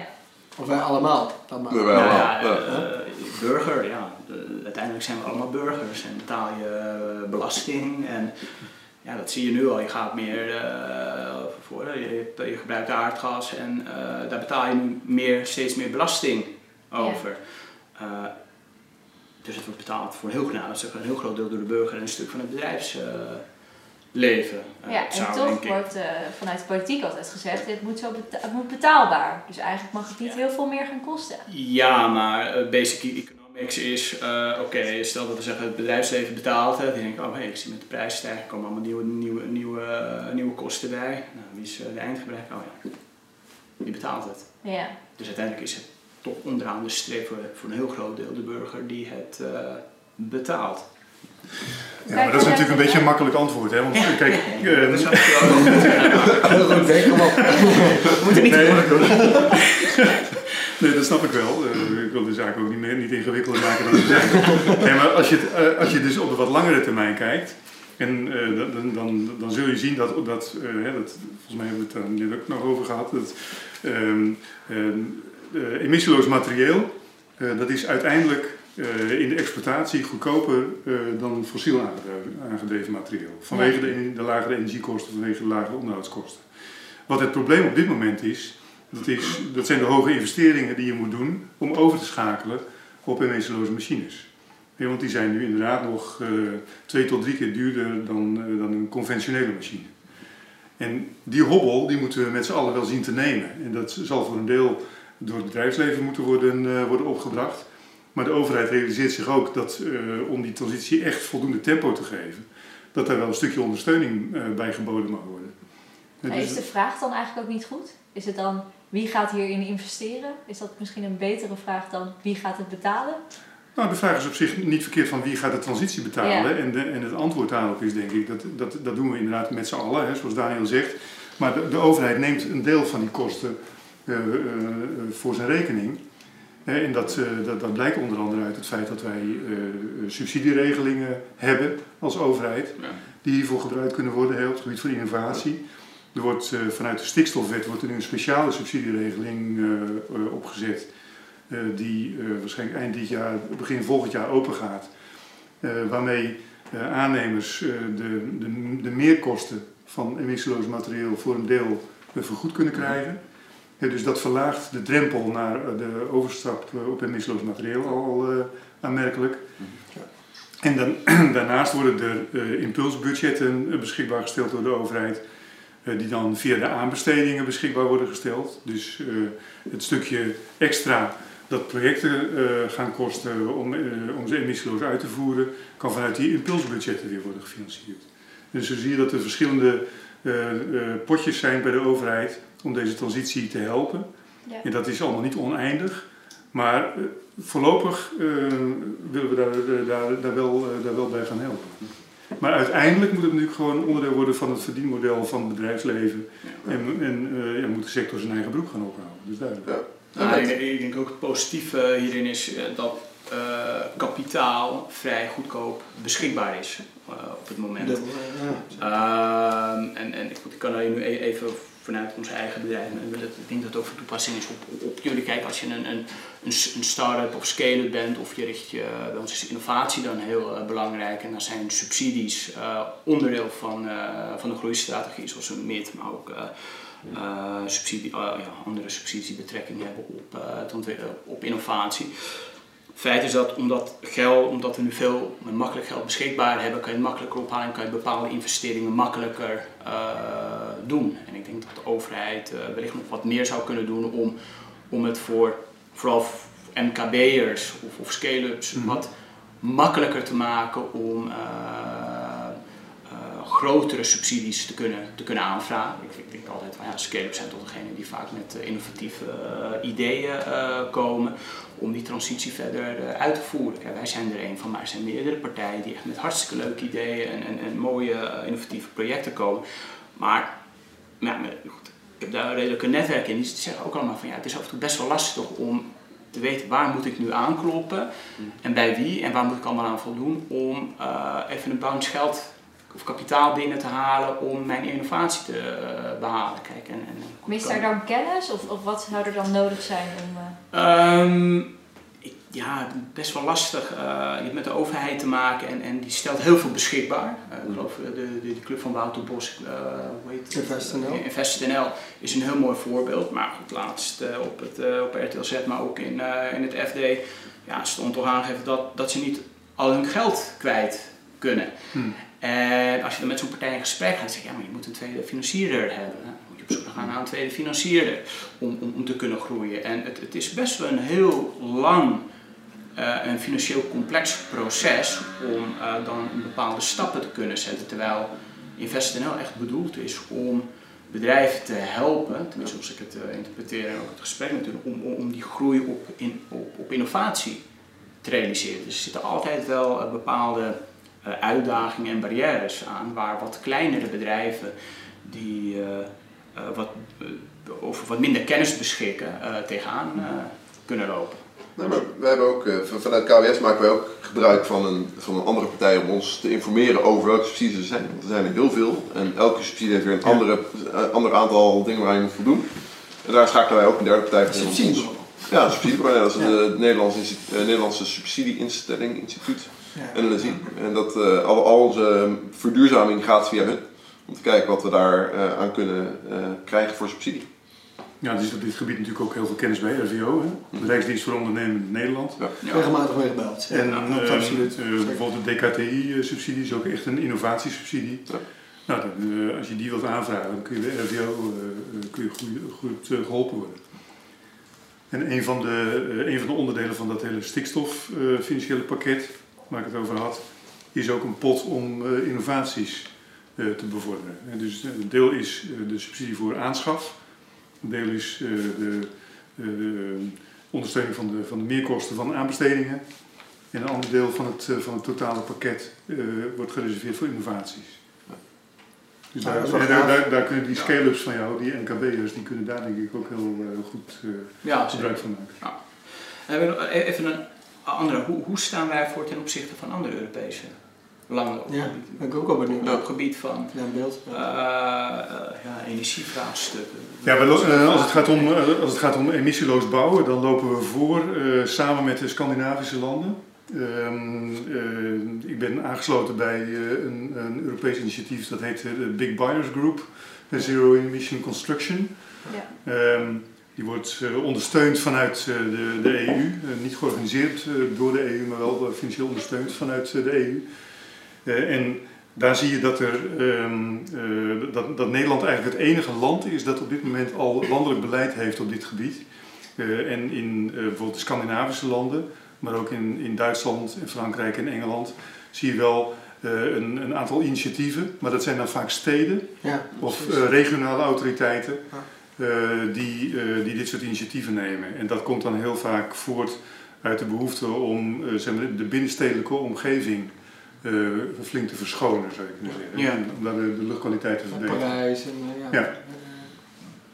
Of wij allemaal. Dan maar. Ja, Nou eh, burger, ja. Uiteindelijk zijn we allemaal burgers en betaal je eh, belasting. En ja, dat zie je nu al. Je gaat meer eh, voor, je, je gebruikt aardgas en eh, daar betaal je nu meer, steeds meer belasting over. Eh, dus het wordt betaald voor een heel, nou, een heel groot deel door de burger en een stuk van het bedrijfsleven. ja en toch wordt vanuit de politiek altijd gezegd, dit moet, zo beta- het moet betaalbaar. Dus eigenlijk mag het niet heel veel meer gaan kosten. Ja, maar basic economics is, eh, oké, stel dat we zeggen het bedrijfsleven betaalt het. Die denken, oh hey, ik zie met de prijzen stijgen, komen allemaal nieuwe, nieuwe, nieuwe, eh, nieuwe kosten bij. Nou, wie is eh, de eindgebruiker? Oh ja, die betaalt het. Ja, Dus uiteindelijk is het toch onderaan de streep voor, voor een heel groot deel de burger die het eh, betaalt. Ja, maar dat is natuurlijk een beetje een makkelijk antwoord. Hè? Want kijk, eh, Dat. Heel goed, nee, kom op. We moeten niet te moeilijk doen. Nee, dat snap ik wel. Eh, ik wil de zaak ook niet, meer, niet ingewikkelder maken dan ze zijn. nee, maar als je, het, eh, als je dus op de wat langere termijn kijkt, en, eh, dan- dan, dan, dan zul je zien dat, dat, hè, dat volgens mij hebben we het daar net ook nog over gehad, dat ehm, ehm, eh, emissieloos materieel, dat is uiteindelijk in de exploitatie goedkoper dan fossiel aangedreven, aangedreven materieel. Vanwege de, de lagere energiekosten, vanwege de lagere onderhoudskosten. Wat het probleem op dit moment is, dat, is, dat zijn de hoge investeringen die je moet doen om over te schakelen op emissieloze machines. Ja, want die zijn nu inderdaad nog eh, twee tot drie keer duurder dan, eh, dan een conventionele machine. En die hobbel die moeten we met z'n allen wel zien te nemen. En dat zal voor een deel door het bedrijfsleven moeten worden, eh, worden opgebracht. Maar de overheid realiseert zich ook dat om die transitie echt voldoende tempo te geven, dat daar wel een stukje ondersteuning bij geboden mag worden. Maar dus- is de vraag dan eigenlijk ook niet goed? Is het dan wie gaat hierin investeren? Is dat misschien een betere vraag dan wie gaat het betalen? Nou, de vraag is op zich niet verkeerd van wie gaat de transitie betalen. Ja. En, de, en het antwoord daarop is denk ik, dat, dat, dat doen we inderdaad met z'n allen, hè, zoals Daniel zegt. Maar de, de overheid neemt een deel van die kosten eh, eh, voor zijn rekening. Eh, en dat, eh, dat, dat blijkt onder andere uit het feit dat wij eh, subsidieregelingen hebben als overheid. Ja. Die hiervoor gebruikt kunnen worden hè, op het gebied van innovatie. Er wordt eh, vanuit de stikstofwet wordt er nu een speciale subsidieregeling eh, eh, opgezet. die waarschijnlijk eind dit jaar, begin volgend jaar open gaat. Waarmee aannemers de, de, de meerkosten van emissieloos materieel voor een deel vergoed kunnen krijgen. Dus dat verlaagt de drempel naar de overstap op emissieloos materieel al aanmerkelijk. En dan, daarnaast worden er impulsbudgetten beschikbaar gesteld door de overheid, die dan via de aanbestedingen beschikbaar worden gesteld. Dus eh, het stukje extra dat projecten eh, gaan kosten om, eh, om ze emissieloos uit te voeren, kan vanuit die impulsbudgetten weer worden gefinancierd. Dus zo zie je dat er verschillende eh, eh, potjes zijn bij de overheid om deze transitie te helpen. Ja. En dat is allemaal niet oneindig, maar eh, voorlopig eh, willen we daar, eh, daar, daar, wel, eh, daar wel bij gaan helpen. Maar uiteindelijk moet het natuurlijk gewoon onderdeel worden van het verdienmodel van het bedrijfsleven. En, en eh, ja, moet de sector zijn eigen broek gaan ophouden. Dus duidelijk. Ja. Nou, ik, ik denk ook het positieve hierin is eh, dat eh, kapitaal vrij goedkoop beschikbaar is eh, op het moment. De- ja. Ehm, en, en ik, ik kan daar nu e- even vanuit ons eigen bedrijf, en dat- ik denk dat het ook van toepassing is op, jullie. Kijk, als je een, een, een, start-up of scale-up bent, of je richt je, bij ons is innovatie dan heel eh, belangrijk. En dan zijn subsidies eh, onderdeel van, eh, van de groeistrategie, zoals een MIT, maar ook subsidie, ja, andere betrekking hebben op, op innovatie. Feit is dat omdat, geld, omdat we nu veel makkelijk geld beschikbaar hebben, kan je het makkelijker ophalen en kan je bepaalde investeringen makkelijker eh, doen. En ik denk dat de overheid eh, wellicht nog wat meer zou kunnen doen om, om het voor vooral MKB'ers of, of scale-ups Mhm. wat makkelijker te maken om eh, grotere subsidies te kunnen, te kunnen aanvragen. Ik, ik denk altijd van ja, scale-ups zijn toch degene die vaak met eh, innovatieve eh, ideeën eh, komen om die transitie verder uit te voeren. Ja, wij zijn er een van, maar er zijn meerdere partijen die echt met hartstikke leuke ideeën en, en, en mooie innovatieve projecten komen. Maar ja, goed, ik heb daar een redelijke netwerk in, die zeggen ook allemaal van ja, het is af en toe best wel lastig om te weten waar moet ik nu aankloppen en bij wie en waar moet ik allemaal aan voldoen om even een bounce geld of kapitaal binnen te halen om mijn innovatie te uh, behalen. Kijk, en, en, Mist daar dan kennis of, of wat zou er dan nodig zijn om... Uh... Um, ik, ja, best wel lastig. Uh, je hebt met de overheid te maken en, en die stelt heel veel beschikbaar. ik geloof de, de, de, club van Wouter Bos, hoe heet InvestNL. InvestNL is een heel mooi voorbeeld. Maar goed, laatst op, het, op RTL Z, maar ook in, in het FD ja, stond toch aangegeven dat, dat ze niet al hun geld kwijt kunnen. Hmm. En als je dan met zo'n partij in gesprek gaat, zeg je ja, maar je moet een tweede financierder hebben. Dan moet je op zoek gaan naar een tweede financierder om, om, om te kunnen groeien. En het, het is best wel een heel lang uh, een financieel complex proces om uh, dan bepaalde stappen te kunnen zetten. Terwijl InvestNL echt bedoeld is om bedrijven te helpen, tenminste zoals ik het uh, interpreteer en ook het gesprek natuurlijk, om, om, die groei op, in, op, op innovatie te realiseren. Dus er zitten altijd wel bepaalde uitdagingen en barrières aan waar wat kleinere bedrijven die uh, uh, wat, over wat minder kennis beschikken tegenaan kunnen lopen. Nee, maar we hebben ook, vanuit KWS maken wij ook gebruik van een, van een andere partij om ons te informeren over welke subsidies er zijn. Want er zijn er heel veel en elke subsidie heeft weer een andere, ander aantal dingen waar je moet voldoen. En daar schakelen wij ook een derde partij voor. Subsidie? Ja, een subsidiebureau. Dat is het Nederlandse, Nederlandse Subsidieinstelling Instituut. Ja. NLSI. En dat, uh, al, al, onze verduurzaming gaat via hun. Om te kijken wat we daar uh, aan kunnen uh, krijgen voor subsidie. Ja, dus op dit gebied natuurlijk ook heel veel kennis bij RVO, hè? de. Rijksdienst voor Ondernemen in Nederland. Ja. Ja. Regelmatig mee gebeld. En ja, absoluut. bijvoorbeeld de DKTI-subsidie is ook echt een innovatiesubsidie. Ja. Nou, dan, als je die wilt aanvragen, dan kun je bij RVO kun je goed, goed geholpen worden. En een van, de, een van de onderdelen van dat hele stikstof financiële pakket waar ik het over had, is ook een pot om uh, innovaties uh, te bevorderen. En dus een deel is uh, de subsidie voor aanschaf, een deel is de, de ondersteuning van de, van de meerkosten van aanbestedingen. En een ander deel van het, van het totale pakket wordt gereserveerd voor innovaties. Dus daar, daar, daar, daar, kunnen die scale-ups van jou, die NKB'ers, die kunnen daar denk ik ook heel goed ja, gebruik van maken. Ja. Even een andere, hoe, hoe staan wij voor ten opzichte van andere Europese landen? Op ja, gebied, ben ik ook al benieuwd. Op het gebied van ja, beeld, ja. Uh, ja, energievraagstukken. Ja, als, het gaat om, als het gaat om emissieloos bouwen, dan lopen we voor uh, samen met de Scandinavische landen. Um, uh, ik ben aangesloten bij een, een, Europees initiatief dat heet de Big Buyers Group, Zero Emission Construction. Ja. Um, die wordt uh, ondersteund vanuit uh, de, de, EU, uh, niet georganiseerd door de EU, maar wel financieel ondersteund vanuit de EU. en daar zie je dat, er, um, dat, dat, Nederland eigenlijk het enige land is dat op dit moment al landelijk beleid heeft op dit gebied. en in bijvoorbeeld de Scandinavische landen, maar ook in, in Duitsland, in Frankrijk en Engeland, zie je wel een, een, aantal initiatieven, maar dat zijn dan vaak steden ja, of regionale autoriteiten. Ja eh, die, eh, die dit soort initiatieven nemen. En dat komt dan heel vaak voort uit de behoefte om eh, zeg maar, de binnenstedelijke omgeving flink te verschonen, zou ik kunnen zeggen. Ja. Om daar de, de luchtkwaliteit te verbeteren. Parijs en ja. ja.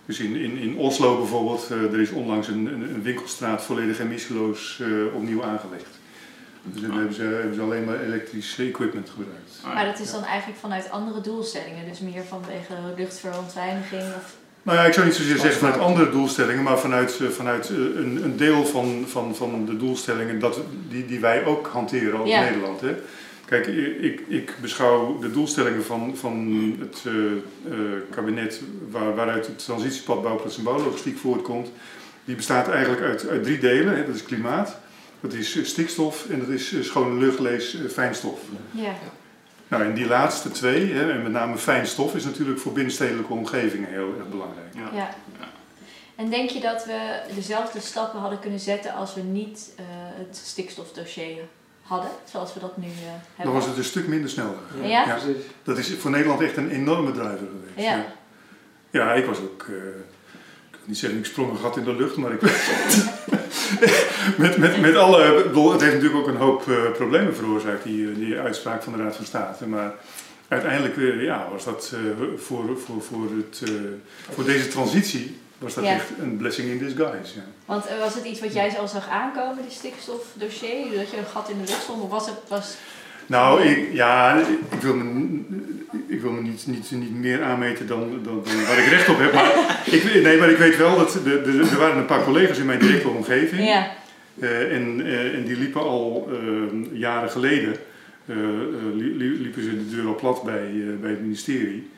Dus in, in, in Oslo bijvoorbeeld, uh, er is onlangs een, een, een winkelstraat volledig emissieloos uh, opnieuw aangelegd. Dus dan hebben ze, hebben ze alleen maar elektrisch equipment gebruikt. Maar dat is dan eigenlijk vanuit andere doelstellingen, dus meer vanwege luchtverontreiniging of nou ja, ik zou niet zozeer zeggen vanuit andere doelstellingen, maar vanuit, eh, vanuit eh, een, een deel van, van, van de doelstellingen dat, die, die wij ook hanteren als Nederland. Hè. Kijk, ik, ik beschouw de doelstellingen van, van het uh, uh, kabinet waar, waaruit het transitiepad bouwplaats en bouwlogistiek voortkomt, die bestaat eigenlijk uit, uit drie delen. Hè. Dat is klimaat, dat is stikstof en dat is schone lucht, lees fijnstof. Ja. Nou, en die laatste twee, hè, en met name fijnstof, is natuurlijk voor binnenstedelijke omgevingen heel erg belangrijk. Ja. ja. En denk je dat we dezelfde stappen hadden kunnen zetten als we niet uh, het stikstofdossier hadden, zoals we dat nu eh, Dan hebben. was het een stuk minder snel. Ja? Ja. Precies. Dat is voor Nederland echt een enorme driver geweest. Ja. Ja, Ja, ik was ook. eh, niet zeggen, ik sprong een gat in de lucht, maar ik. met, met, met alle. Het heeft natuurlijk ook een hoop eh, problemen veroorzaakt, die, eh, die uitspraak van de Raad van State. Maar uiteindelijk eh, ja, was dat voor, voor, voor, het, voor deze transitie. Was dat Ja. echt een blessing in disguise. Ja. Want was het iets wat jij al zag aankomen, die stikstofdossier? Dat je een gat in de lucht stond? Of was het... Was... Nou, ik, ja, ik wil me, ik wil me niet, niet, niet meer aanmeten dan, dan, dan waar ik recht op heb. Maar ik, nee, maar ik weet wel dat de, de, er waren een paar collega's in mijn directe omgeving. Ja, eh, en, eh, en die liepen al eh, jaren geleden, li- li- liepen ze de deur al plat bij, bij het ministerie.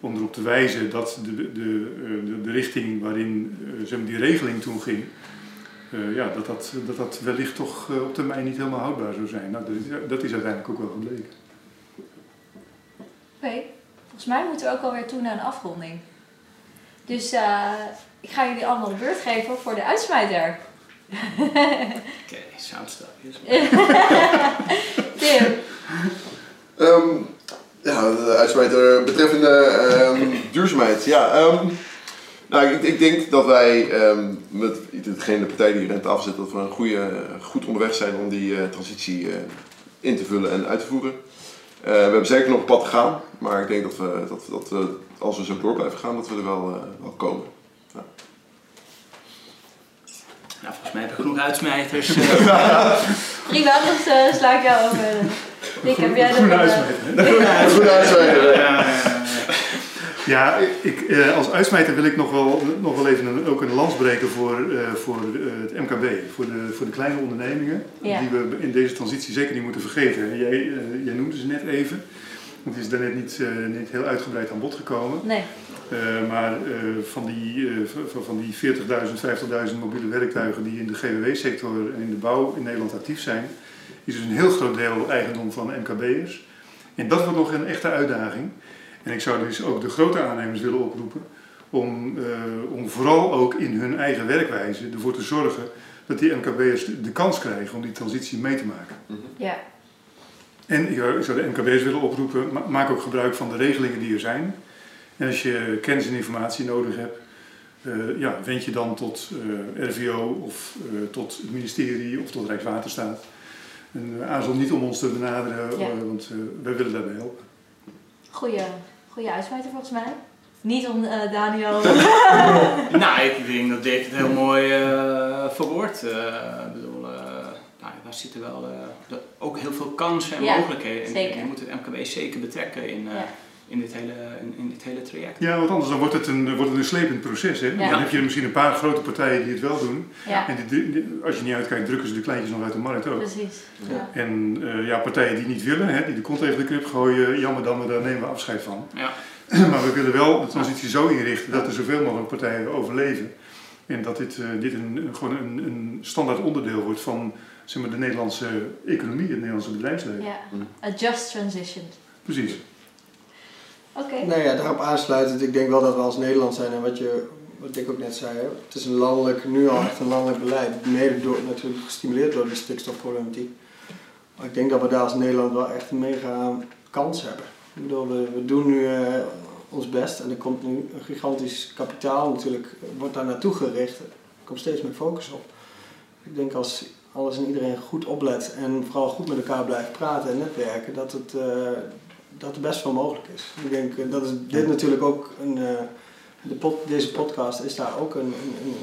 Om erop te wijzen dat de, de, de, de, richting waarin zeg maar, die regeling toen ging, eh, ja, dat, dat, dat dat wellicht toch eh, op termijn niet helemaal houdbaar zou zijn. Nou, dat, is- dat is uiteindelijk ook wel gebleken. oké. Volgens mij moeten we ook alweer toe naar een afronding. Dus eh, ik ga jullie allemaal de beurt geven voor de uitsmijter. Oké, soundstapjes. Tim. Ehm, ja, de uitsmijter betreffende ehm, duurzaamheid. Ja, ehm, nou, ik, ik denk dat wij ehm, met degene de partij die hier aan tafel zit, dat we een goede, goed onderweg zijn om die eh, transitie eh, in te vullen en uit te voeren. Eh, we hebben zeker nog een pad te gaan, maar ik denk dat we, dat, dat we als we zo door blijven gaan, dat we er wel, eh, wel komen. Nou, volgens mij heb ik genoeg uitsmijters. Prima, dus eh, sla ik jou over. Dick, heb jij nog Groene uitsmijter. Goede uitsmijter. Ja, ik, eh, als uitsmijter wil ik nog wel, nog wel even een, ook een lans breken voor, eh, voor eh, het MKB, voor de, voor de kleine ondernemingen, Ja. die we in deze transitie zeker niet moeten vergeten. Jij, jij noemde ze net even, want het is daarnet niet, niet heel uitgebreid aan bod gekomen. Nee, maar van die, van, van die 40.000, 50.000 mobiele werktuigen die in de GWW-sector en in de bouw in Nederland actief zijn, is dus een heel groot deel eigendom van MKB'ers. En dat wordt nog een echte uitdaging. En ik zou dus ook de grote aannemers willen oproepen om, eh, om vooral ook in hun eigen werkwijze ervoor te zorgen dat die MKB'ers de, kans krijgen om die transitie mee te maken. ja. En ik zou- ik zou de MKB's willen oproepen, ma- maak ook gebruik van de regelingen die er zijn. En als je kennis en informatie nodig hebt, eh, ja, wend je dan tot eh, RVO of eh, tot het ministerie of tot Rijkswaterstaat. En eh, aarzel niet om ons te benaderen, Ja. eh, want eh, wij willen daarbij helpen. Goeie, goeie uitsmijter volgens mij. Niet om eh, Daniel. nou, ik denk dat Dick het heel mooi eh verwoordt. Eh, ik bedoel, eh, nou, daar zitten wel eh, ook heel veel kansen en Ja, mogelijkheden. En, zeker. en je moet het MKB zeker betrekken in, eh, Ja. In, dit, hele, in, in dit hele traject. Ja, want anders dan wordt het een, wordt het een slepend proces. Hè? Ja. Dan heb je misschien een paar grote partijen die het wel doen. ja, En die, die- als je niet uitkijkt, drukken ze de kleintjes nog uit de markt ook. precies. Ja. En eh, ja, partijen die niet willen, hè, die de kont tegen de krip gooien, jammer dan, maar daar nemen we afscheid van. Ja. Maar we willen wel de transitie zo inrichten dat er zoveel mogelijk partijen overleven. En dat dit, eh, dit een, een- gewoon een, een standaard onderdeel wordt van zeg maar, de Nederlandse economie, het Nederlandse bedrijfsleven. ja. A just transition. Precies. Nou ja, daarop aansluitend, ik denk wel dat we als Nederland zijn en wat, je, wat ik ook net zei, het is een landelijk, nu al echt een landelijk beleid, mede door, natuurlijk gestimuleerd door de stikstofproblematiek. Maar ik denk dat we daar als Nederland wel echt een mega kans hebben. Ik bedoel, we, we doen nu eh, ons best en er komt nu een gigantisch kapitaal natuurlijk, wordt daar naartoe gericht. Er komt steeds meer focus op. Ik denk als alles en iedereen goed oplet en vooral goed met elkaar blijft praten en netwerken, dat het, eh, dat er best wel mogelijk is. Ik denk eh, dat is dit natuurlijk ook een, eh, de pod- deze podcast is daar ook een, een, een,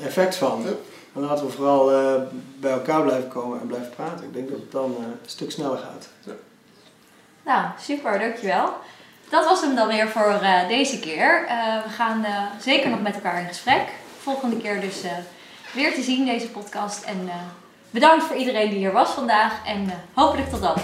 eh, effect van. Ja. En laten we vooral eh, bij elkaar blijven komen en blijven praten. Ik denk dat het dan eh, een stuk sneller gaat. Nou, super, dankjewel. Dat was hem dan weer voor eh, deze keer. Eh, we gaan eh, zeker nog met elkaar in gesprek. Volgende keer dus eh, weer te zien deze podcast. En eh, bedankt voor iedereen die hier was vandaag. En eh, hopelijk tot dan.